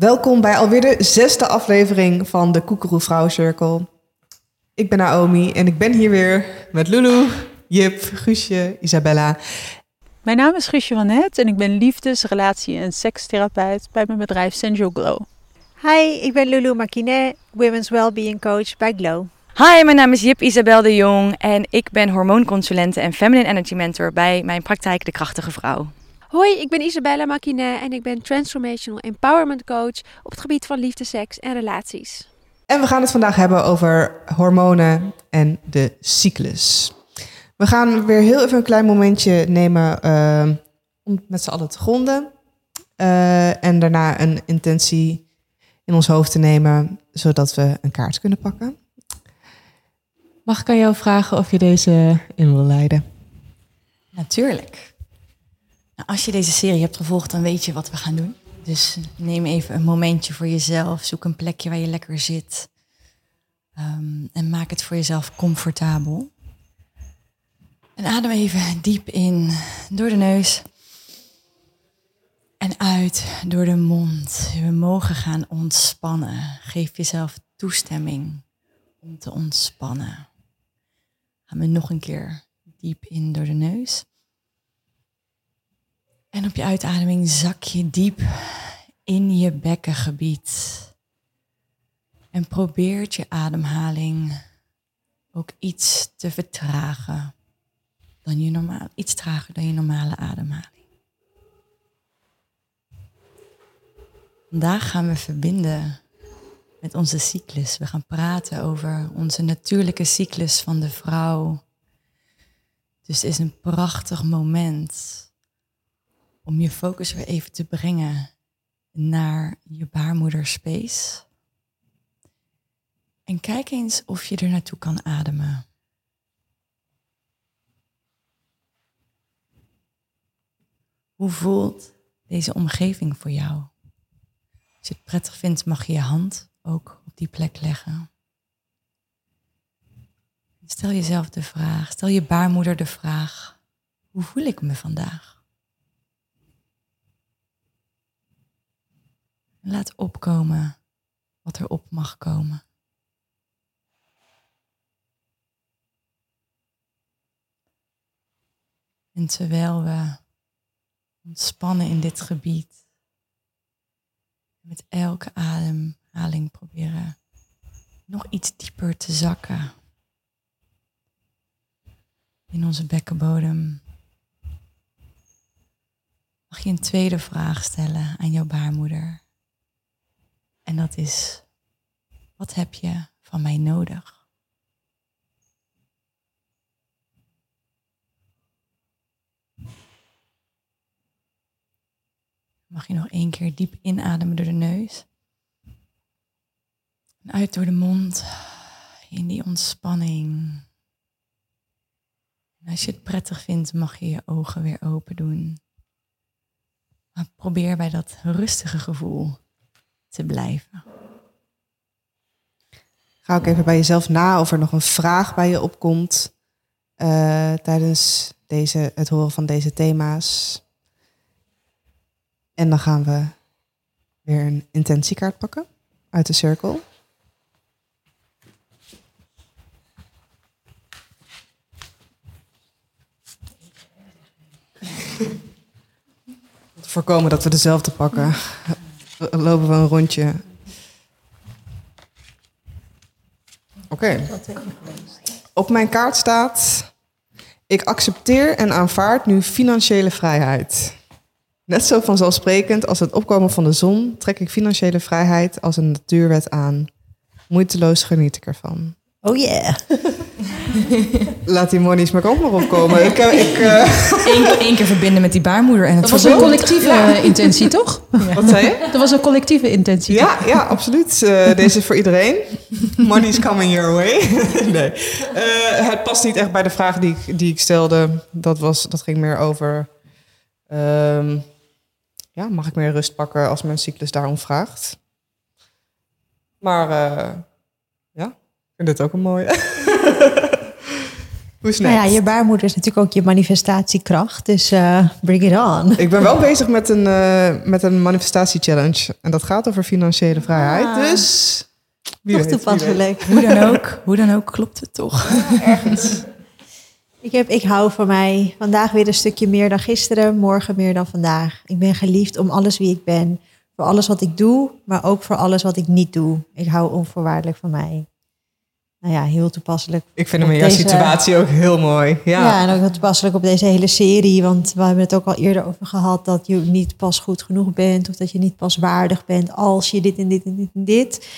Welkom bij alweer de zesde aflevering van de Koekeroe Circle. Ik ben Naomi en ik ben hier weer met Lulu, Jip, Guusje, Isabella. Mijn naam is Guusje van Het en ik ben liefdes-, relatie- en sekstherapeut bij mijn bedrijf Sensual Glow. Hi, ik ben Lulu Marquinet, Women's Wellbeing Coach bij Glow. Hi, mijn naam is Jip Isabel de Jong en ik ben hormoonconsulente en feminine energy mentor bij mijn praktijk De Krachtige Vrouw. Hoi, ik ben Isabella Makinet en ik ben Transformational Empowerment Coach op het gebied van liefde, seks en relaties. En we gaan het vandaag hebben over hormonen en de cyclus. We gaan weer heel even een klein momentje nemen uh, om met z'n allen te gronden. Uh, en daarna een intentie in ons hoofd te nemen, zodat we een kaart kunnen pakken. Mag ik aan jou vragen of je deze in wil leiden? Natuurlijk. Als je deze serie hebt gevolgd, dan weet je wat we gaan doen. Dus neem even een momentje voor jezelf. Zoek een plekje waar je lekker zit. Um, en maak het voor jezelf comfortabel. En adem even diep in door de neus. En uit door de mond. We mogen gaan ontspannen. Geef jezelf toestemming om te ontspannen. Gaan we nog een keer diep in door de neus. En op je uitademing zak je diep in je bekkengebied. En probeert je ademhaling ook iets te vertragen dan je normaal, iets trager dan je normale ademhaling. Vandaag gaan we verbinden met onze cyclus. We gaan praten over onze natuurlijke cyclus van de vrouw. Dus het is een prachtig moment om je focus weer even te brengen naar je baarmoederspace. En kijk eens of je er naartoe kan ademen. Hoe voelt deze omgeving voor jou? Als je het prettig vindt, mag je je hand ook op die plek leggen. Stel jezelf de vraag, stel je baarmoeder de vraag, hoe voel ik me vandaag? Laat opkomen wat er op mag komen. En terwijl we ontspannen in dit gebied, met elke ademhaling proberen nog iets dieper te zakken in onze bekkenbodem, mag je een tweede vraag stellen aan jouw baarmoeder. En dat is, wat heb je van mij nodig? Mag je nog één keer diep inademen door de neus. En uit door de mond in die ontspanning. En als je het prettig vindt, mag je je ogen weer open doen. Maar probeer bij dat rustige gevoel te blijven. Ga ook even bij jezelf na of er nog een vraag bij je opkomt uh, tijdens deze, het horen van deze thema's. En dan gaan we weer een intentiekaart pakken uit de cirkel. Voorkomen dat we dezelfde pakken. Lopen we een rondje. Oké. Op mijn kaart staat: Ik accepteer en aanvaard nu financiële vrijheid. Net zo vanzelfsprekend als het opkomen van de zon trek ik financiële vrijheid als een natuurwet aan. Moeiteloos geniet ik ervan. Oh yeah. Laat die monies maar ook nog opkomen. ik, ik, uh... Eén keer verbinden met die baarmoeder. En het dat was een collectieve ja. intentie, toch? Ja. Wat zei je? Dat was een collectieve intentie. Ja, ja absoluut. Uh, deze is voor iedereen. Money's coming your way. nee. Uh, het past niet echt bij de vraag die ik, die ik stelde. Dat, was, dat ging meer over... Um, ja, mag ik meer rust pakken als mijn cyclus daarom vraagt? Maar ja, ik vind dit ook een mooie. Hoe Nou ja, je baarmoeder is natuurlijk ook je manifestatiekracht. Dus eh, bring it on. Ik ben wel bezig met een, eh, met een manifestatie-challenge. En dat gaat over financiële vrijheid. Ah. Dus wie Toch weet, wie weet. toepasselijk. Hoe dan ook, hoe dan ook klopt het toch. Ik, heb, ik hou van mij. Vandaag weer een stukje meer dan gisteren, morgen meer dan vandaag. Ik ben geliefd om alles wie ik ben. Voor alles wat ik doe, maar ook voor alles wat ik niet doe. Ik hou onvoorwaardelijk van mij. Nou ja, heel toepasselijk. Ik vind hem in jouw deze- situatie ook heel mooi. Ja. Ja. en ook heel toepasselijk op deze hele serie. Want we hebben het ook al eerder over gehad dat je niet pas goed genoeg bent. Of dat je niet pas waardig bent als je dit en dit en dit en dit.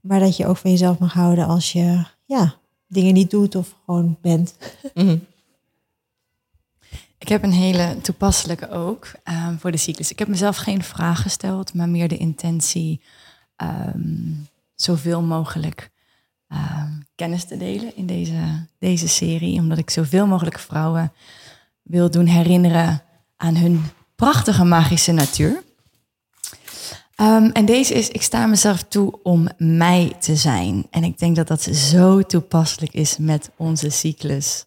Maar dat je ook van jezelf mag houden als je ja, dingen niet doet of gewoon bent. Mhm. Ik heb een hele toepasselijke ook ehm, voor de cyclus. Ik heb mezelf geen vraag gesteld, maar meer de intentie ehm, zoveel mogelijk ehm, kennis te delen in deze, deze serie. Omdat ik zoveel mogelijk vrouwen wil doen herinneren aan hun prachtige magische natuur. Ehm, en deze is, ik sta mezelf toe om mij te zijn. En ik denk dat dat zo toepasselijk is met onze cyclus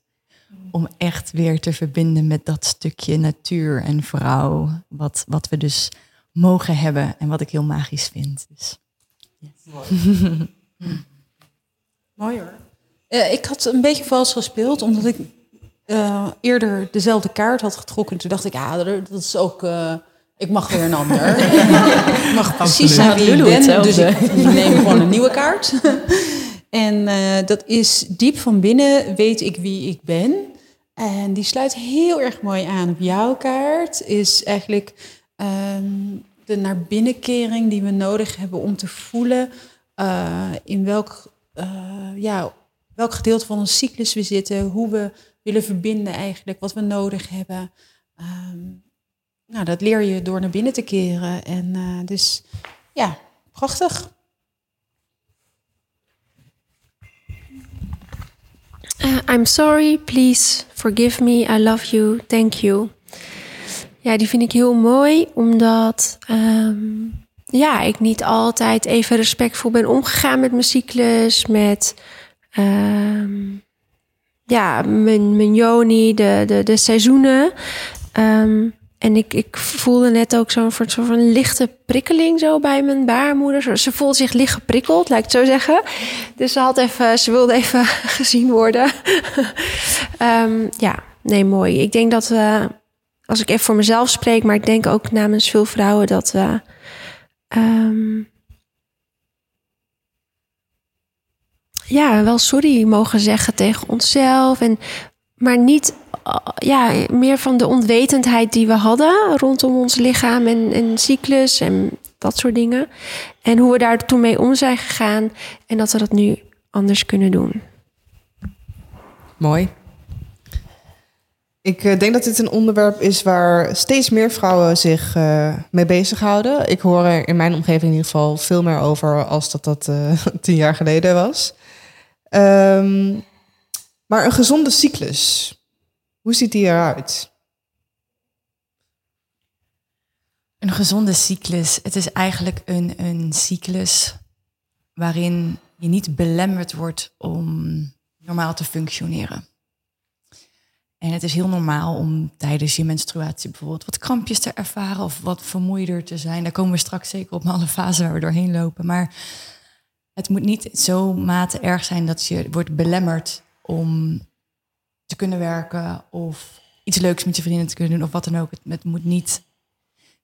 om echt weer te verbinden met dat stukje natuur en vrouw, wat, wat we dus mogen hebben en wat ik heel magisch vind. Dus. Mooi hoor. Eh, ik had een beetje vals gespeeld, omdat ik eh, eerder dezelfde kaart had getrokken. Toen dacht ik, ja, er- dat is ook... eh, ik mag weer een ander. ik mag precies zijn wie ik ben, dus ik neem gewoon een nieuwe kaart. en eh, dat is diep van binnen weet ik wie ik ben. En die sluit heel erg mooi aan op jouw kaart. Is eigenlijk ehm, de naar binnenkering die we nodig hebben om te voelen eh, in welk, ja, welk gedeelte van ons cyclus we zitten, hoe we willen verbinden eigenlijk, wat we nodig hebben. Ehm, nou, dat leer je door naar binnen te keren. En eh, dus ja, prachtig. Uh, I'm sorry, please forgive me, I love you, thank you. Ja, die vind ik heel mooi, omdat ehm, ja, ik niet altijd even respectvol ben omgegaan met mijn cyclus, met ehm, ja, mijn, mijn joni, de, de, de seizoenen. Ehm, en ik, ik voelde net ook zo'n soort van lichte prikkeling zo bij mijn baarmoeder. Ze voelde zich licht geprikkeld, ik het zo zeggen. Dus ze, had even, ze wilde even gezien worden. Ehm, ja, nee, mooi. Ik denk dat we, als ik even voor mezelf spreek, maar ik denk ook namens veel vrouwen dat we. Ehm, ja, wel sorry mogen zeggen tegen onszelf. En, maar niet uh, ja, meer van de onwetendheid die we hadden rondom ons lichaam en, en cyclus en dat soort dingen. En hoe we daar toen mee om zijn gegaan en dat we dat nu anders kunnen doen. Mooi. Ik eh, denk dat dit een onderwerp is waar steeds meer vrouwen zich eh, mee bezighouden. Ik hoor er in mijn omgeving in ieder geval veel meer over als dat dat eh, tien jaar geleden was. Ehm, maar een gezonde cyclus, hoe ziet die eruit? Een gezonde cyclus. Het is eigenlijk een, een cyclus waarin je niet belemmerd wordt om normaal te functioneren. En het is heel normaal om tijdens je menstruatie bijvoorbeeld wat krampjes te ervaren of wat vermoeider te zijn. Daar komen we straks zeker op alle fasen waar we doorheen lopen. Maar het moet niet zo mate erg zijn dat je wordt belemmerd om te kunnen werken of iets leuks met je vrienden te kunnen doen of wat dan ook. Het, moet niet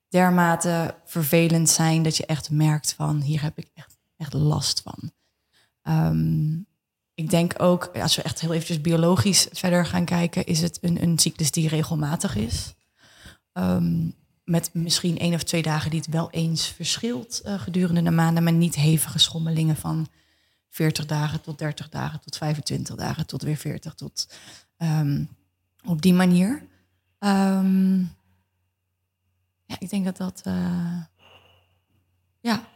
dermate vervelend zijn dat je echt merkt van hier heb ik echt, echt last van. Ehm, ik denk ook, als we echt heel eventjes biologisch verder gaan kijken, is het een, een cyclus die regelmatig is. Ehm, met misschien één of twee dagen die het wel eens verschilt eh, gedurende de maanden, maar niet hevige schommelingen van 40 dagen tot 30 dagen tot 25 dagen tot weer 40 tot ehm, op die manier. Ehm, ja, ik denk dat dat. eh, ja,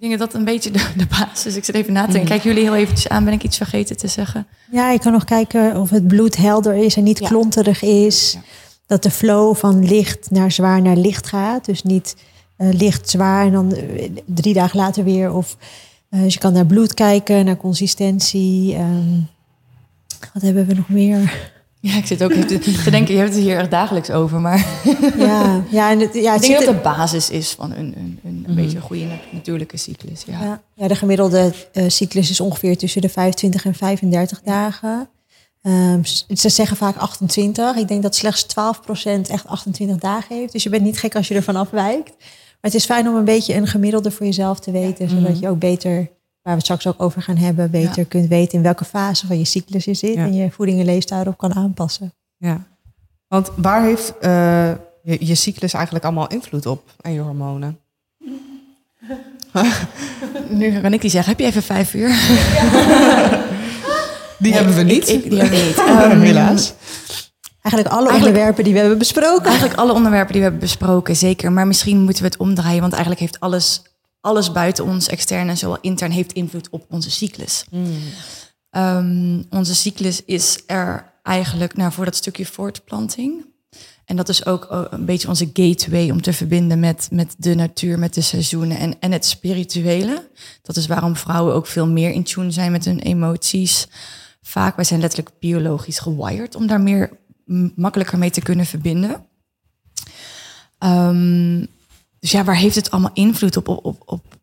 ik denk dat dat een beetje de, de basis is. Ik zit even na te denken. Kijk jullie heel eventjes aan. Ben ik iets vergeten te zeggen? Ja, je kan nog kijken of het bloed helder is en niet Ja. klonterig is. Ja. Dat de flow van licht naar zwaar naar licht gaat. Dus niet eh, licht zwaar en dan eh, drie dagen later weer. Of, eh, dus je kan naar bloed kijken, naar consistentie. ehm, Wat hebben we nog meer? Ja, ik zit ook even te, denken, je hebt het hier echt dagelijks over. Maar Ja, ja, en het, ja, ik het denk zit dat de basis is van een, een, een, een beetje een goede na- natuurlijke cyclus. Ja. Ja, ja de gemiddelde eh, cyclus is ongeveer tussen de 25 en 35 dagen. Ehm, ze zeggen vaak 28. Ik denk dat slechts 12% echt 28 dagen heeft. Dus je bent niet gek als je ervan afwijkt. Maar het is fijn om een beetje een gemiddelde voor jezelf te weten. Zodat je ook beter, waar we het straks ook over gaan hebben, beter kunt weten in welke fase van je cyclus je zit. Ja. En je voeding en leefstijl erop kan aanpassen. Ja. Want waar heeft eh, je, je cyclus eigenlijk allemaal invloed op en je hormonen? Nu kan ik die zeggen, heb je even vijf uur? Die hebben we niet. Ik, ik- die hebben we niet. Ehm, Helaas. Eigenlijk alle Eigenlijk- onderwerpen die we hebben besproken. Eigenlijk alle onderwerpen die we hebben besproken, zeker. Maar misschien moeten we het omdraaien, want eigenlijk heeft alles, alles buiten ons, extern en zowel intern, heeft invloed op onze cyclus. Ehm, onze cyclus is er eigenlijk nou, voor dat stukje voortplanting. En dat is ook eh, een beetje onze gateway om te verbinden met, met de natuur, met de seizoenen en, en het spirituele. Dat is waarom vrouwen ook veel meer in tune zijn met hun emoties. Vaak, wij zijn letterlijk biologisch gewired om daar meer makkelijker mee te kunnen verbinden. Ehm, dus ja, waar heeft het allemaal invloed op? Op, op, op,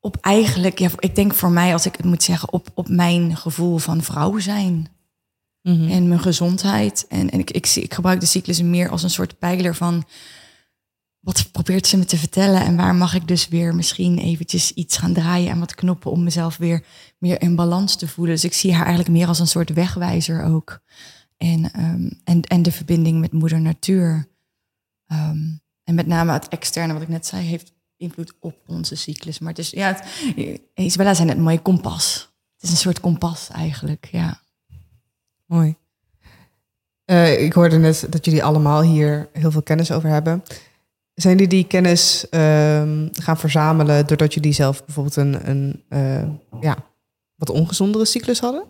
op eigenlijk, ja, ik denk voor mij, als ik het moet zeggen, op, op mijn gevoel van vrouw zijn. En mijn gezondheid. En, en ik, ik, zie- ik gebruik de cyclus meer als een soort pijler van... wat probeert ze me te vertellen? En waar mag ik dus weer misschien eventjes iets gaan draaien... en wat knoppen om mezelf weer meer in balans te voelen. Dus ik zie haar eigenlijk meer als een soort wegwijzer ook. En, ehm, en, en de verbinding met moeder natuur. Ehm, en met name het externe, wat ik net zei, heeft invloed op onze cyclus. Maar het is, ja, het, Isabella zei net een mooie kompas. Het is een soort kompas eigenlijk, ja. Mooi. Eh, ik hoorde net dat jullie allemaal hier heel veel kennis over hebben. Zijn jullie die kennis ehm, gaan verzamelen doordat jullie zelf bijvoorbeeld een, een eh, ja, wat ongezondere cyclus hadden?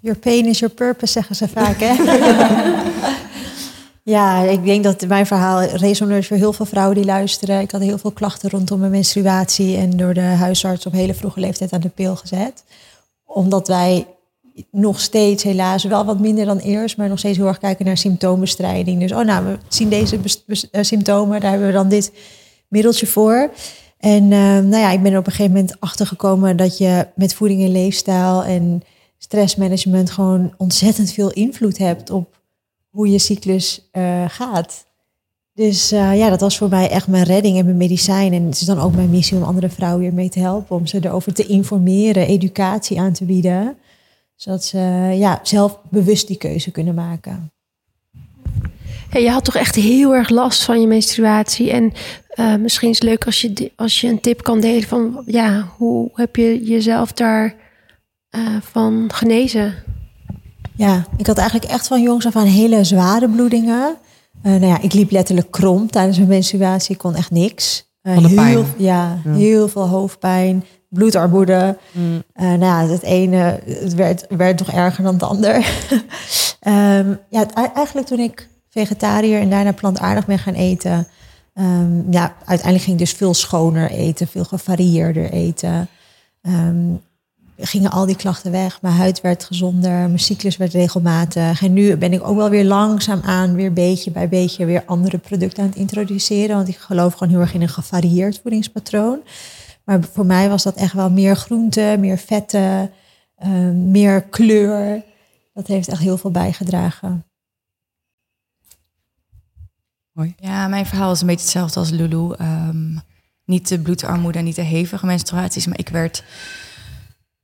Your pain is your purpose, zeggen ze vaak, hè? ja, ik denk dat mijn verhaal resoneert voor heel veel vrouwen die luisteren. Ik had heel veel klachten rondom mijn menstruatie en door de huisarts op hele vroege leeftijd aan de pil gezet. Omdat wij nog steeds helaas wel wat minder dan eerst, maar nog steeds heel erg kijken naar symptoombestrijding. Dus oh nou, we zien deze eh, symptomen, daar hebben we dan dit middeltje voor. En eh, nou ja, ik ben er op een gegeven moment achter gekomen dat je met voeding en leefstijl en stressmanagement gewoon ontzettend veel invloed hebt op hoe je cyclus eh, gaat. Dus eh, ja, dat was voor mij echt mijn redding en mijn medicijn. En het is dan ook mijn missie om andere vrouwen weer mee te helpen. Om ze erover te informeren, educatie aan te bieden. Zodat ze ja, zelf bewust die keuze kunnen maken. Je had toch echt heel erg last van je menstruatie. En eh, misschien is het leuk als je, als je een tip kan delen van... ja, hoe heb je jezelf daar eh, van genezen? Ja, ik had eigenlijk echt van jongs af aan hele zware bloedingen. Eh, nou ja, ik liep letterlijk krom tijdens mijn menstruatie. Ik kon echt niks. Eh, Van de heel, pijn. Ja, heel veel hoofdpijn, bloedarmoede. Eh, nou ja, het ene het werd, werd toch erger dan het ander. Ehm, ja, het- eigenlijk toen ik vegetariër en daarna plantaardig ben gaan eten... ehm, ja, uiteindelijk ging ik dus veel schoner eten, veel gevarieerder eten. Ehm, gingen al die klachten weg. Mijn huid werd gezonder, mijn cyclus werd regelmatig. En nu ben ik ook wel weer langzaam aan, weer beetje bij beetje, weer andere producten aan het introduceren. Want ik geloof gewoon heel erg in een gevarieerd voedingspatroon. Maar voor mij was dat echt wel meer groente, meer vetten, eh, meer kleur. Dat heeft echt heel veel bijgedragen. Ja, mijn verhaal is een beetje hetzelfde als Lulu. Ehm, niet de bloedarmoede en niet de hevige menstruaties, maar ik werd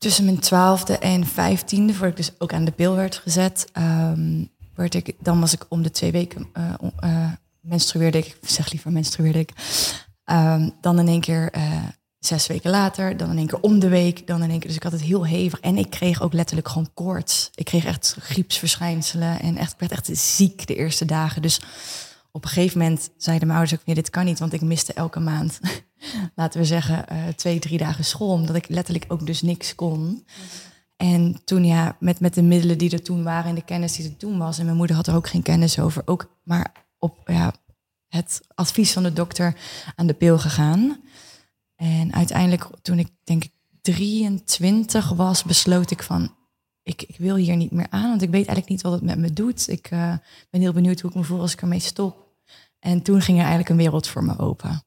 tussen mijn twaalfde en vijftiende, voordat ik dus ook aan de pil werd gezet, ehm, werd ik, dan was ik om de twee weken eh, menstrueerde ik, ik zeg liever menstrueerde ik, Ehm, dan in één keer eh, zes weken later, dan in één keer om de week, dan in één keer, dus ik had het heel hevig. En ik kreeg ook letterlijk gewoon koorts. Ik kreeg echt griepsverschijnselen en echt, ik werd echt ziek de eerste dagen, dus op een gegeven moment zeiden mijn ouders ook, nee, dit kan niet, want ik miste elke maand, laten we zeggen, eh, twee, drie dagen school, omdat ik letterlijk ook dus niks kon. En toen ja, met, met de middelen die er toen waren en de kennis die er toen was, en mijn moeder had er ook geen kennis over, ook maar op ja, het advies van de dokter aan de pil gegaan. En uiteindelijk, toen ik denk ik 23 was, besloot ik van, ik, ik wil hier niet meer aan, want ik weet eigenlijk niet wat het met me doet. Ik eh, ben heel benieuwd hoe ik me voel als ik ermee stop. En toen ging er eigenlijk een wereld voor me open.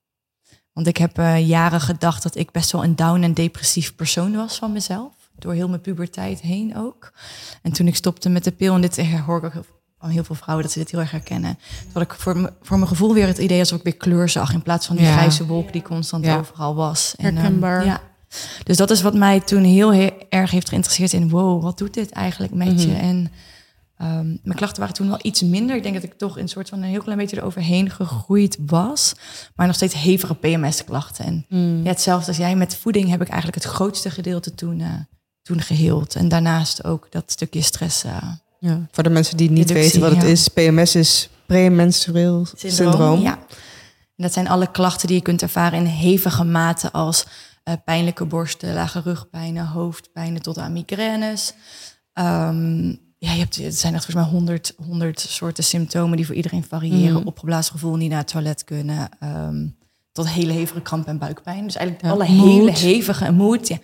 Want ik heb eh, jaren gedacht dat ik best wel een down en depressief persoon was van mezelf. Door heel mijn puberteit heen ook. En toen ik stopte met de pil, en dit hoor ik ook van heel veel vrouwen dat ze dit heel erg herkennen. Toen had ik voor, me- voor mijn gevoel weer het idee alsof ik weer kleur zag in plaats van die Ja. grijze wolk die constant Ja. overal was. En, ehm, Herkenbaar. ja. Dus dat is wat mij toen heel, he- erg heeft geïnteresseerd in wow, wat doet dit eigenlijk met je? En ehm, mijn klachten waren toen wel iets minder. Ik denk dat ik toch in een soort van een heel klein beetje eroverheen gegroeid was. Maar nog steeds hevige PMS-klachten. En ja, hetzelfde als jij met voeding heb ik eigenlijk het grootste gedeelte toen, eh, toen geheeld. En daarnaast ook dat stukje stress. eh, Ja. Voor de mensen die niet Reductie, weten wat het ja. is, PMS is premenstrueel syndroom. Ja. En dat zijn alle klachten die je kunt ervaren in hevige mate als eh, pijnlijke borsten, lage rugpijnen, hoofdpijnen tot aan migraines. Ehm, ja, je hebt, het zijn echt volgens mij honderd, honderd soorten symptomen die voor iedereen variëren. Mhm. Opgeblazen gevoel, niet naar het toilet kunnen. ehm, tot hele hevige kramp en buikpijn. Dus eigenlijk Ja. alle Moed. hele hevige moed. Ja,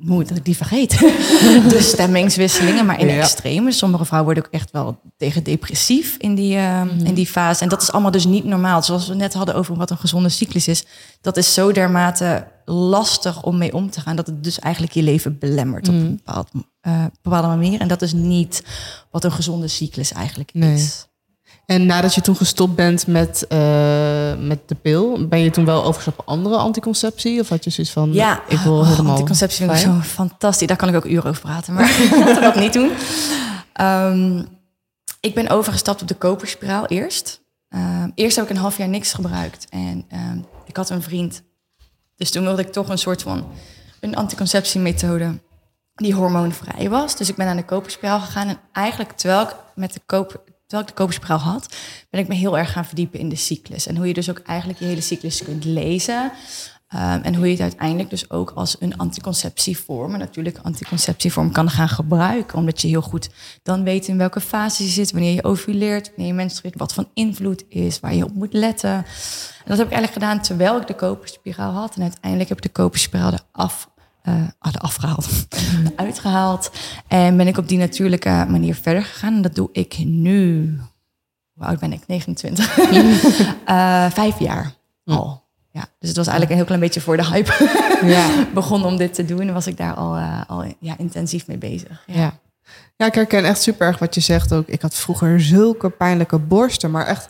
moed, dat ik die vergeet. de stemmingswisselingen, maar in Ja. extreme. Sommige vrouwen worden ook echt wel tegen depressief in die, ehm, Mhm. in die fase. En dat is allemaal dus niet normaal. Zoals we net hadden over wat een gezonde cyclus is. Dat is zo dermate lastig om mee om te gaan. Dat het dus eigenlijk je leven belemmert op Mhm. een bepaald, eh, bepaalde manier. En dat is niet wat een gezonde cyclus eigenlijk Nee. is. En nadat je toen gestopt bent met, eh, met de pil, ben je toen wel overgestapt op andere anticonceptie? Of had je zoiets van, Ja, ik wil oh, helemaal... anticonceptie vind ik zo fantastisch. Daar kan ik ook uren over praten, maar laten we dat niet doen. Ehm, ik ben overgestapt op de koperspiraal eerst. Ehm, eerst heb ik een half jaar niks gebruikt. En ehm, ik had een vriend. Dus toen wilde ik toch een soort van een anticonceptiemethode die hormoonvrij was. Dus ik ben aan de koperspiraal gegaan. En eigenlijk terwijl ik, met de koper, terwijl ik de koperspiraal had, ben ik me heel erg gaan verdiepen in de cyclus. En hoe je dus ook eigenlijk je hele cyclus kunt lezen. Ehm, en hoe je het uiteindelijk dus ook als een anticonceptievorm, een natuurlijke anticonceptievorm, kan gaan gebruiken. Omdat je heel goed dan weet in welke fase je zit, wanneer je ovuleert, wanneer je menstrueert, wat van invloed is, waar je op moet letten. En dat heb ik eigenlijk gedaan terwijl ik de koperspiraal had. En uiteindelijk heb ik de koperspiraal eraf eh ah, eraf gehaald, uitgehaald. En ben ik op die natuurlijke manier verder gegaan. En dat doe ik nu. Hoe oud ben ik? 29. Eh, vijf jaar al. Ja, dus het was eigenlijk een heel klein beetje voor de hype Ja, begonnen om dit te doen. En was ik daar al, eh, al ja, intensief mee bezig. Ja. ja. ja, ik herken echt super erg wat je zegt ook. Ik had vroeger zulke pijnlijke borsten, maar echt...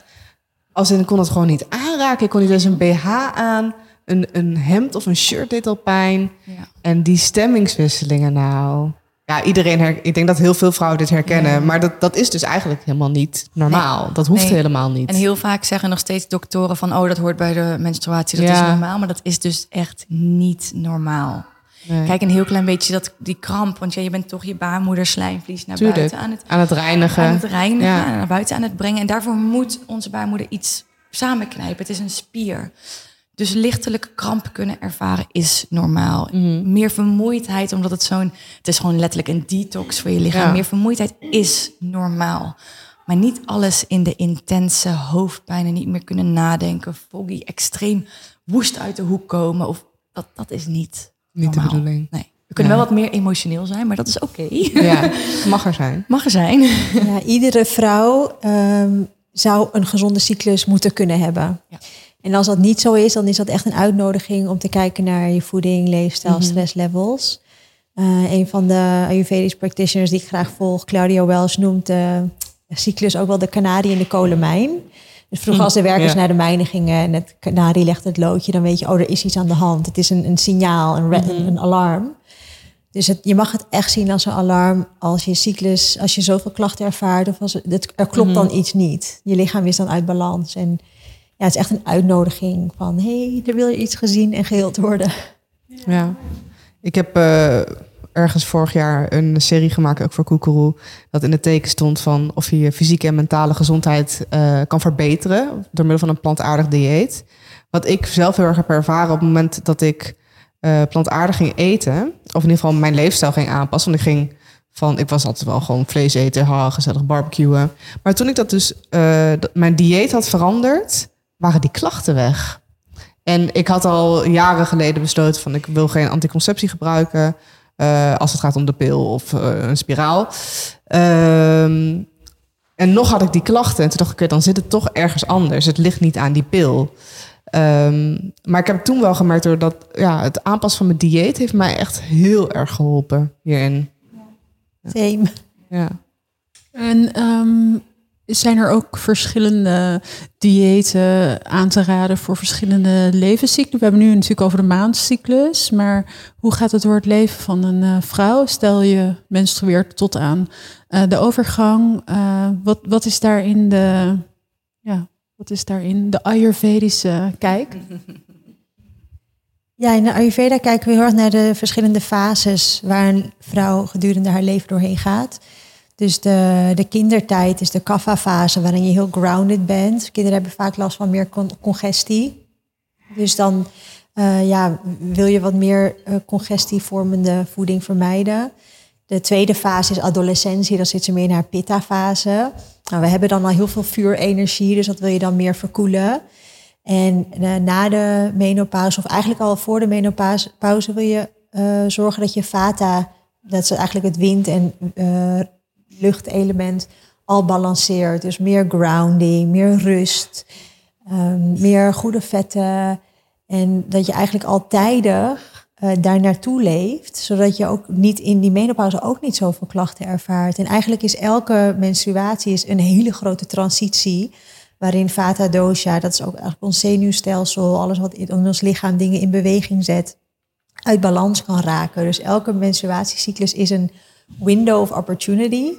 Als in, ik kon het gewoon niet aanraken. Ik kon niet eens een BH aan. Een, een hemd of een shirt deed al pijn. Ja. En die stemmingswisselingen nou... Ja, iedereen her, ik denk dat heel veel vrouwen dit herkennen. Maar dat, dat is dus eigenlijk helemaal niet normaal. Dat hoeft Nee. helemaal niet. En heel vaak zeggen nog steeds doktoren van... oh, dat hoort bij de menstruatie, dat Ja. is normaal. Maar dat is dus echt niet normaal. Kijk, een heel klein beetje dat, die kramp. Want ja, je bent toch je baarmoederslijmvlies naar Tuurlijk. buiten aan het, aan het reinigen. aan het reinigen. Ja. Naar buiten aan het brengen. En daarvoor moet onze baarmoeder iets samenknijpen. Het is een spier. Dus lichtelijke kramp kunnen ervaren is normaal. Mhm. Meer vermoeidheid, omdat het zo'n... Het is gewoon letterlijk een detox voor je lichaam. Ja. Meer vermoeidheid is normaal. Maar niet alles in de intense hoofdpijn en niet meer kunnen nadenken. Foggy, extreem woest uit de hoek komen. Of, dat, dat is niet Niet de normaal. bedoeling. Nee. We kunnen Ja. wel wat meer emotioneel zijn, maar dat is oké. Ja, mag er zijn. Mag er zijn. Ja, iedere vrouw ehm, zou een gezonde cyclus moeten kunnen hebben. Ja. En als dat niet zo is, dan is dat echt een uitnodiging om te kijken naar je voeding, leefstijl, Mhm. stresslevels. Eh, een van de Ayurvedisch practitioners die ik graag volg, Claudia Wells, noemt de cyclus ook wel de kanarie in de kolenmijn. Dus vroeger als de werkers Ja. naar de mijnen gingen en het kanarie legt het loodje, dan weet je, oh, er is iets aan de hand. Het is een, een signaal, een, red- Mhm. een alarm. Dus het, je mag het echt zien als een alarm als je cyclus, als je zoveel klachten ervaart of als het, het- er klopt dan iets niet. Je lichaam is dan uit balans. En ja, het is echt een uitnodiging van hey, er wil je iets gezien en geheeld worden. Ja. Ik heb eh, ergens vorig jaar een serie gemaakt, ook voor Koekeroe, dat in het teken stond van of je je fysieke en mentale gezondheid eh, kan verbeteren door middel van een plantaardig dieet. Wat ik zelf heel erg heb ervaren op het moment dat ik eh, plantaardig ging eten, of in ieder geval mijn leefstijl ging aanpassen, want ik ging van, ik was altijd wel gewoon vlees eten, gezellig barbecuen. Maar toen ik dat dus, mijn dieet had veranderd, waren die klachten weg. En ik had al jaren geleden besloten van ik wil geen anticonceptie gebruiken. Eh, als het gaat om de pil of eh, een spiraal. Ehm, en nog had ik die klachten. En toen dacht ik, dan zit het toch ergens anders. Het ligt niet aan die pil. Ehm, maar ik heb toen wel gemerkt door dat ja, het aanpassen van mijn dieet heeft mij echt heel erg geholpen hierin. Same. Ja. En ehm, zijn er ook verschillende diëten aan te raden voor verschillende levenscyclus? We hebben nu natuurlijk over de maandcyclus, maar hoe gaat het door het leven van een eh, vrouw? Stel je menstrueert tot aan eh, de overgang. Eh, wat, wat is daarin de, ja, wat is daarin de Ayurvedische kijk? Ja, in de Ayurveda kijken we heel erg naar de verschillende fases waar een vrouw gedurende haar leven doorheen gaat. Dus de, de kindertijd is de kapha-fase waarin je heel grounded bent. Kinderen hebben vaak last van meer con- congestie. Dus dan eh, ja, wil je wat meer uh, congestievormende voeding vermijden. De tweede fase is adolescentie, dan zit ze meer in haar pitta-fase. Nou, we hebben dan al heel veel vuurenergie, dus dat wil je dan meer verkoelen. En uh, na de menopauze, of eigenlijk al voor de menopauze, wil je zorgen dat je vata, dat is eigenlijk het wind- en luchtelement, al balanceert. Dus meer grounding, meer rust, um, meer goede vetten. En dat je eigenlijk al tijdig uh, daar naartoe leeft, zodat je ook niet in die menopauze ook niet zoveel klachten ervaart. En eigenlijk is elke menstruatie is een hele grote transitie waarin vata dosha, dat is ook eigenlijk ons zenuwstelsel, alles wat in ons lichaam dingen in beweging zet, uit balans kan raken. Dus elke menstruatiecyclus is een window of opportunity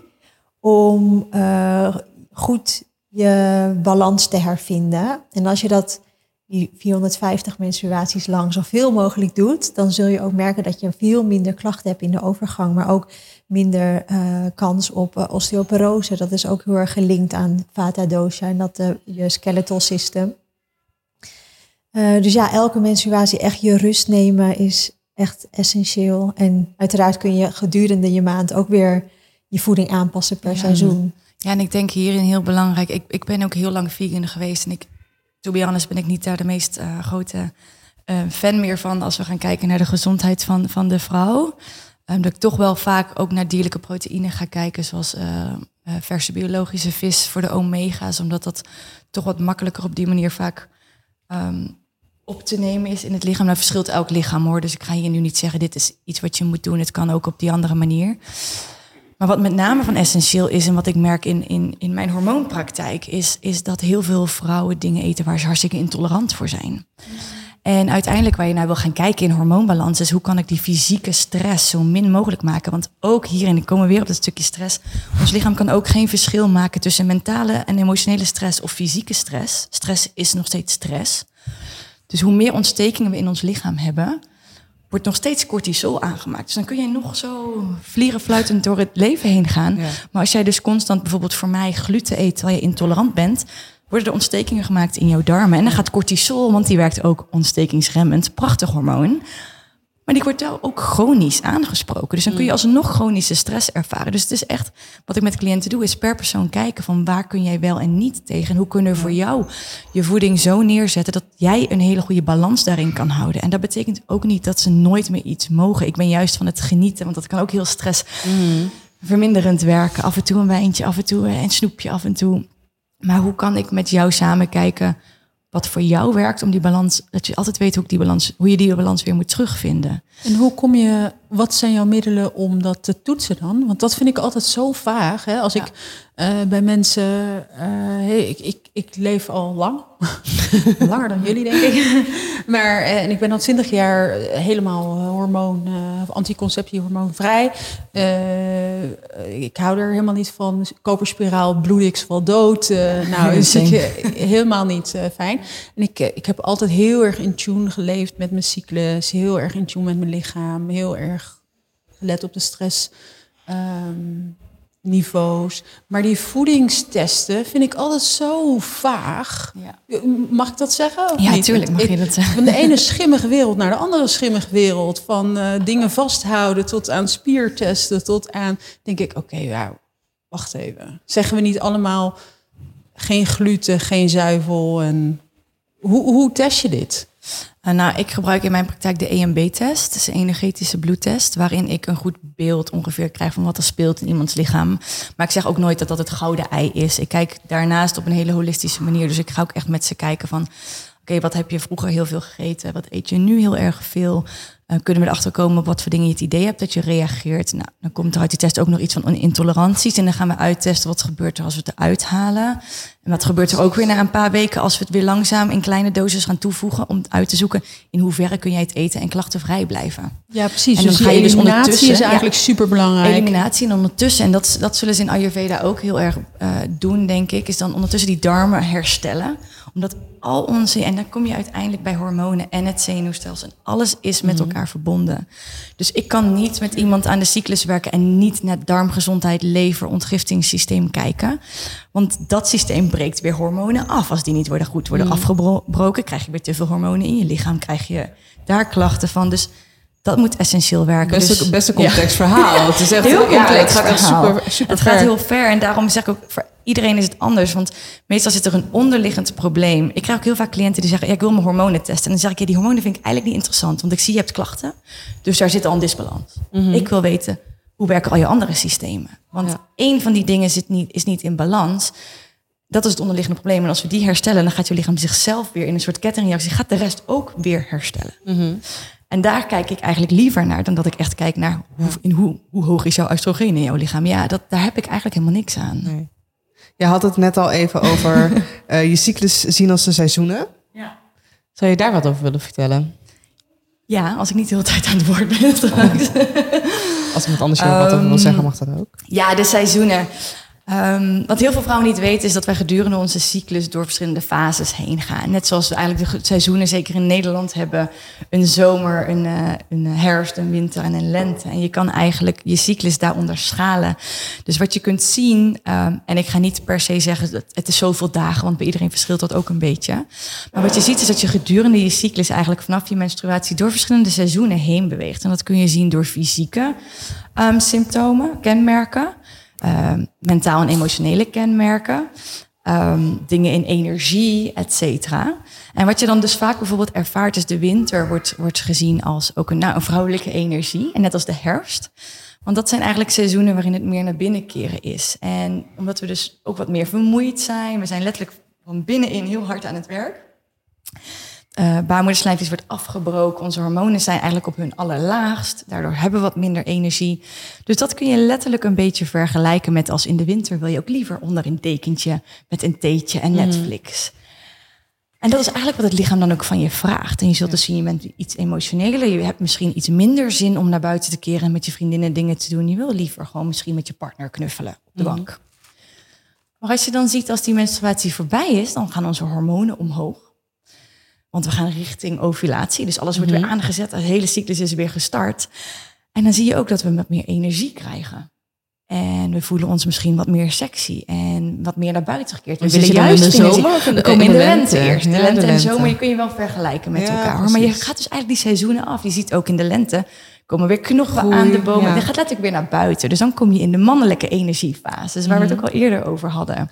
om uh, goed je balans te hervinden. En als je dat die 450 menstruaties lang zoveel mogelijk doet, dan zul je ook merken dat je veel minder klachten hebt in de overgang, maar ook minder uh, kans op uh, osteoporose. Dat is ook heel erg gelinkt aan vata dosha en dat je skeletal system. dus ja, elke menstruatie echt je rust nemen is echt essentieel. En uiteraard kun je gedurende je maand ook weer je voeding aanpassen per ja. seizoen. Ja, en ik denk hierin heel belangrijk. Ik, ik ben ook heel lang vegan geweest en ik to be honest ben ik niet daar de meest uh, grote uh, fan meer van als we gaan kijken naar de gezondheid van, van de vrouw. Um, dat ik toch wel vaak ook naar dierlijke proteïnen ga kijken, zoals uh, verse biologische vis voor de omega's, omdat dat toch wat makkelijker op die manier vaak um, op te nemen is in het lichaam. Dat verschilt elk lichaam hoor, dus ik ga hier nu niet zeggen dit is iets wat je moet doen. Het kan ook op die andere manier. Maar wat met name van essentieel is en wat ik merk in, in, in mijn hormoonpraktijk, is, is dat heel veel vrouwen dingen eten waar ze hartstikke intolerant voor zijn. En uiteindelijk waar je naar wil gaan kijken in hormoonbalans is hoe kan ik die fysieke stress zo min mogelijk maken. Want ook hierin, ik kom weer op dat stukje stress. Ons lichaam kan ook geen verschil maken tussen mentale en emotionele stress of fysieke stress. Stress is nog steeds stress. Dus hoe meer ontstekingen we in ons lichaam hebben, wordt nog steeds cortisol aangemaakt. Dus dan kun je nog zo vlierenfluitend door het leven heen gaan. Ja. Maar als jij dus constant bijvoorbeeld voor mij gluten eet terwijl je intolerant bent, worden er ontstekingen gemaakt in jouw darmen. En dan gaat cortisol, want die werkt ook ontstekingsremmend, prachtig hormoon. Maar die wordt wel ook chronisch aangesproken. Dus dan kun je alsnog chronische stress ervaren. Dus het is echt, wat ik met cliënten doe, is per persoon kijken van waar kun jij wel en niet tegen. En hoe kunnen we voor jou je voeding zo neerzetten dat jij een hele goede balans daarin kan houden. En dat betekent ook niet dat ze nooit meer iets mogen. Ik ben juist van het genieten, want dat kan ook heel stress mm. verminderend werken. Af en toe een wijntje, af en toe een snoepje, af en toe. Maar hoe kan ik met jou samen kijken wat voor jou werkt om die balans, dat je altijd weet hoe, ik die balans, hoe je die balans weer moet terugvinden. En hoe kom je, wat zijn jouw middelen om dat te toetsen dan? Want dat vind ik altijd zo vaag. Hè? Als ja. ik uh, bij mensen, uh, hey, ik, ik, ik leef al lang, langer dan jullie denk ik. maar uh, en ik ben al twintig jaar helemaal hormoon, anticonceptie hormoonvrij. ik hou er helemaal niet van. Koperspiraal, bloed ik wel dood. nou, is helemaal niet fijn. En ik, ik heb altijd heel erg in tune geleefd met mijn cyclus, heel erg in tune met mijn lichaam, heel erg gelet op de stress. Um, niveaus. Maar die voedingstesten vind ik altijd zo vaag. Ja. Mag ik dat zeggen? ja, natuurlijk mag je dat zeggen. Van de ene schimmige wereld naar de andere schimmige wereld. Van uh, dingen vasthouden tot aan spiertesten, tot aan... denk ik, oké, okay, ja, wacht even. Zeggen we niet allemaal geen gluten, geen zuivel en... Hoe, hoe test je dit? Eh, nou, ik gebruik in mijn praktijk de EMB-test. Is een energetische bloedtest, waarin ik een goed beeld ongeveer krijg van wat er speelt in iemands lichaam. Maar ik zeg ook nooit dat dat het gouden ei is. Ik kijk daarnaast op een hele holistische manier. Dus ik ga ook echt met ze kijken van, oké, wat heb je vroeger heel veel gegeten? Wat eet je nu heel erg veel? Uh, kunnen we erachter komen op wat voor dingen je het idee hebt dat je reageert? Nou, dan komt er uit die test ook nog iets van intoleranties. En dan gaan we uittesten wat gebeurt er als we het eruit halen. En wat gebeurt er ook weer na een paar weken als we het weer langzaam in kleine doses gaan toevoegen om uit te zoeken in hoeverre kun jij het eten en klachtenvrij blijven. Ja, precies. En dan dus ga je dus eliminatie ondertussen- is eigenlijk ja. super belangrijk. Eliminatie en ondertussen, en dat, dat zullen ze in Ayurveda ook heel erg eh, doen, denk ik, is dan ondertussen die darmen herstellen. Omdat al onze, en dan kom je uiteindelijk bij hormonen en het zenuwstelsel, en alles is met elkaar verbonden. Dus ik kan niet met iemand aan de cyclus werken en niet naar darmgezondheid, lever, ontgiftingssysteem kijken. Want dat systeem breekt weer hormonen af. Als die niet worden goed worden afgebroken, krijg je weer te veel hormonen in je lichaam, krijg je daar klachten van. Dus dat moet essentieel werken. Best, Dus- best een Ja. complex verhaal. Het is echt Heel ja, complex het gaat echt super, super het ver. gaat heel ver en daarom zeg ik ook voor iedereen is het anders. Want meestal zit er een onderliggend probleem. Ik krijg ook heel vaak cliënten die zeggen: ja, ik wil mijn hormonen testen. En dan zeg ik: ja, die hormonen vind ik eigenlijk niet interessant, want ik zie je hebt klachten. Dus daar zit al een disbalans. Ik wil weten hoe werken al je andere systemen. Want Ja. één van die dingen zit niet, is niet in balans. Dat is het onderliggende probleem. En als we die herstellen, dan gaat je lichaam zichzelf weer in een soort kettingreactie. Gaat de rest ook weer herstellen. En daar kijk ik eigenlijk liever naar dan dat ik echt kijk naar hoe, in hoe, hoe hoog is jouw oestrogeen in jouw lichaam. Ja, dat, daar heb ik eigenlijk helemaal niks aan. Nee. Je had het net al even over eh, je cyclus zien als de seizoenen. Ja. Zou je daar wat over willen vertellen? ja, als ik niet de hele tijd aan het woord ben. trouwens. Als iemand anders hier wat over wil zeggen, mag dat ook. Ja, de seizoenen. Ehm, wat heel veel vrouwen niet weten is dat wij gedurende onze cyclus door verschillende fases heen gaan. Net zoals we eigenlijk de seizoenen, zeker in Nederland, hebben. Een zomer, een, eh, een herfst, een winter en een lente. En je kan eigenlijk je cyclus daaronder schalen. Dus wat je kunt zien, ehm, en ik ga niet per se zeggen dat het is zoveel dagen, want bij iedereen verschilt dat ook een beetje. Maar wat je ziet is dat je gedurende je cyclus eigenlijk vanaf je menstruatie door verschillende seizoenen heen beweegt. En dat kun je zien door fysieke ehm, symptomen, kenmerken. Ehm, mentaal en emotionele kenmerken, ehm, dingen in energie, et cetera. En wat je dan dus vaak bijvoorbeeld ervaart is de winter wordt, wordt gezien als ook een, nou, een vrouwelijke energie. En net als de herfst. Want dat zijn eigenlijk seizoenen waarin het meer naar binnen keren is. En omdat we dus ook wat meer vermoeid zijn, we zijn letterlijk van binnenin heel hard aan het werk. Baarmoederslijmvlies wordt afgebroken. Onze hormonen zijn eigenlijk op hun allerlaagst. Daardoor hebben we wat minder energie. Dus dat kun je letterlijk een beetje vergelijken met als in de winter wil je ook liever onder een dekentje met een theetje en Netflix. En dat is eigenlijk wat het lichaam dan ook van je vraagt. En je zult dus zien, je bent iets emotioneler. Je hebt misschien iets minder zin om naar buiten te keren en met je vriendinnen dingen te doen. Je wil liever gewoon misschien met je partner knuffelen op de bank. Maar als je dan ziet als die menstruatie voorbij is, dan gaan onze hormonen omhoog. Want we gaan richting ovulatie. Dus alles wordt weer aangezet. De hele cyclus is weer gestart. En dan zie je ook dat we wat meer energie krijgen. En we voelen ons misschien wat meer sexy en wat meer naar buiten gekeerd. We willen juist in de zomer of in de- We komen in de, lente, eerst. De Ja, lente de en zomer, je kun je wel vergelijken met Ja, elkaar. hoor. Maar je gaat dus eigenlijk die seizoenen af. Je ziet ook in de lente komen weer knoppen aan de bomen. ja. Je gaat letterlijk weer naar buiten. Dus dan kom je in de mannelijke energiefase. Dus waar we Mhm. het ook al eerder over hadden.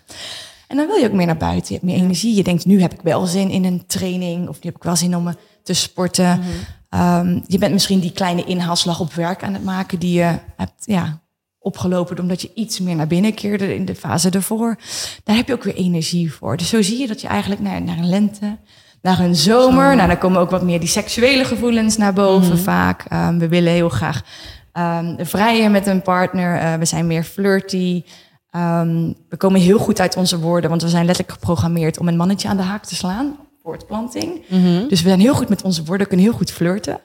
En dan wil je ook meer naar buiten. Je hebt meer energie. Je denkt, nu heb ik wel zin in een training. Of nu heb ik wel zin om me te sporten. Mhm. Ehm, je bent misschien die kleine inhaalslag op werk aan het maken die je hebt ja, opgelopen omdat je iets meer naar binnen keerde in de fase ervoor. Daar heb je ook weer energie voor. Dus zo zie je dat je eigenlijk naar, naar een lente, naar een zomer. Nou, dan komen ook wat meer die seksuele gevoelens naar boven vaak. Ehm, we willen heel graag vrijen met een partner. Eh, we zijn meer flirty. Ehm, we komen heel goed uit onze woorden, want we zijn letterlijk geprogrammeerd om een mannetje aan de haak te slaan. Voortplanting. Dus we zijn heel goed met onze woorden, kunnen heel goed flirten.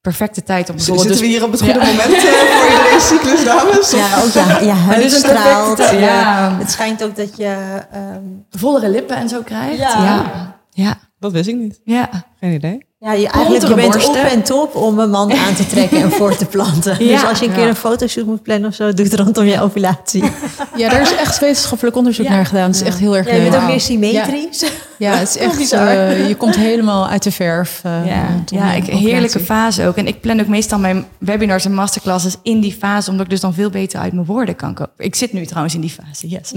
Perfecte tijd om bijvoorbeeld... Zitten we dus- hier op het goede moment eh, voor iedereen cyclus, dames? Ja, ook ja, je huid straalt. perfecte- ja. Het schijnt ook dat je... ehm, vollere lippen en zo krijgt. Ja. ja. Ja. Dat wist ik niet. ja. Geen idee. Ja, je, eigenlijk, je bent op en top om een man aan te trekken en voor te planten. Dus als je een keer Ja. een fotoshoot moet plannen of zo, doe het rondom je ovulatie. Ja, daar is echt wetenschappelijk onderzoek Ja. naar gedaan. Het is echt heel erg Ja, je bent leuk. ook meer symmetrisch. Ja, het is echt, bizar. eh, je komt helemaal uit de verf. eh, Ja, ik, heerlijke fase ook. En ik plan ook meestal mijn webinars en masterclasses in die fase, omdat ik dus dan veel beter uit mijn woorden kan komen. Ik zit nu trouwens in die fase, yes.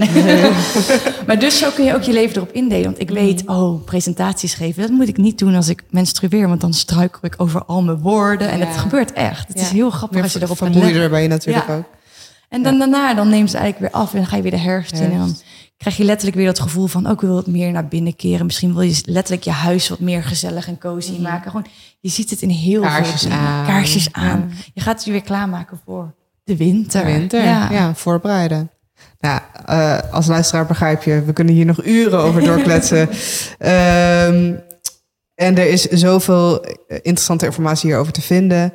maar dus zo kun je ook je leven erop indelen. Want ik weet, oh, presentaties geven, dat moet ik niet doen als ik menstrueer, want dan struikel ik over al mijn woorden. En Ja. het gebeurt echt. Het is heel grappig als je erop vermoeider ben je natuurlijk Ja. ook. En dan daarna, dan neemt het eigenlijk weer af en dan ga je weer de herfst in. En dan krijg je letterlijk weer dat gevoel van, ook wil wat meer naar binnen keren. Misschien wil je letterlijk je huis wat meer gezellig en cozy maken. Gewoon, je ziet het in heel Kaarsjes veel aan. Kaarsjes aan. Je gaat je weer klaarmaken voor de winter. Winter, ja. voorbereiden. Nou, eh, als luisteraar begrijp je, we kunnen hier nog uren over doorkletsen. Ehm, en er is zoveel eh, interessante informatie hierover te vinden.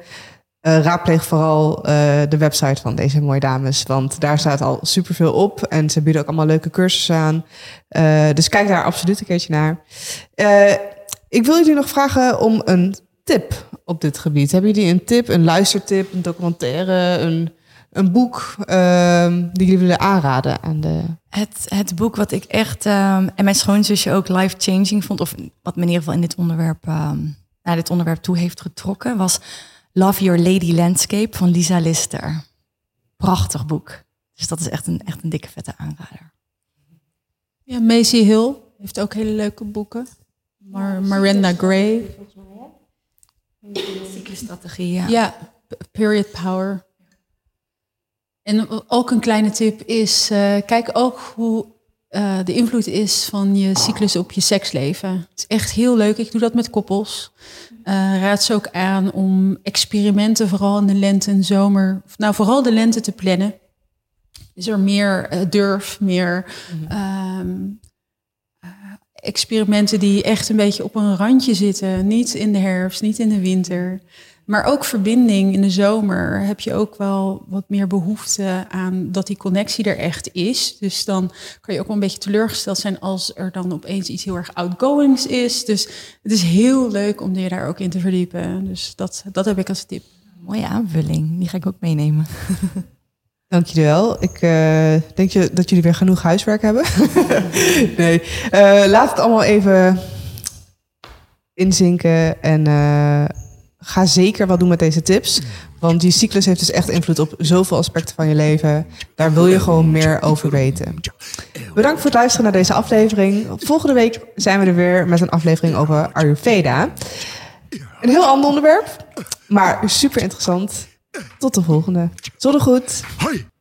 Eh, raadpleeg vooral eh, de website van deze mooie dames, want daar staat al superveel op. En ze bieden ook allemaal leuke cursussen aan. Eh, dus kijk daar absoluut een keertje naar. Ik wil jullie nog vragen om een tip op dit gebied. Hebben jullie een tip, een luistertip, een documentaire, een, een boek ehm, die jullie willen aanraden aan de... Het, het boek wat ik echt, ehm, en mijn schoonzusje ook life-changing vond, of wat me in ieder geval in dit onderwerp, ehm, naar dit onderwerp toe heeft getrokken, was Love Your Lady Landscape van Lisa Lister. Prachtig boek. Dus dat is echt een, echt een dikke vette aanrader. Ja, Macy Hill heeft ook hele leuke boeken. Mar Miranda Gray. Cyclusstrategie, ja. Period Power. En ook een kleine tip is, eh, kijk ook hoe eh, de invloed is van je cyclus op je seksleven. Het is echt heel leuk. Ik doe dat met koppels. Eh, raad ze ook aan om experimenten, vooral in de lente en zomer, nou vooral de lente te plannen. Is er meer eh, durf, meer ehm, eh, experimenten die echt een beetje op een randje zitten. Niet in de herfst, niet in de winter. Maar ook verbinding in de zomer heb je ook wel wat meer behoefte aan dat die connectie er echt is. Dus dan kan je ook wel een beetje teleurgesteld zijn als er dan opeens iets heel erg outgoings is. Dus het is heel leuk om je daar ook in te verdiepen. Dus dat, dat heb ik als tip. Mooie aanvulling. Die ga ik ook meenemen. Dank jullie wel. Ik eh, denk je dat jullie weer genoeg huiswerk hebben. nee, Eh, laat het allemaal even inzinken en eh, ga zeker wat doen met deze tips. Want die cyclus heeft dus echt invloed op zoveel aspecten van je leven. Daar wil je gewoon meer over weten. Bedankt voor het luisteren naar deze aflevering. Volgende week zijn we er weer met een aflevering over Ayurveda. Een heel ander onderwerp, maar super interessant. Tot de volgende. Tot de goed. Hoi!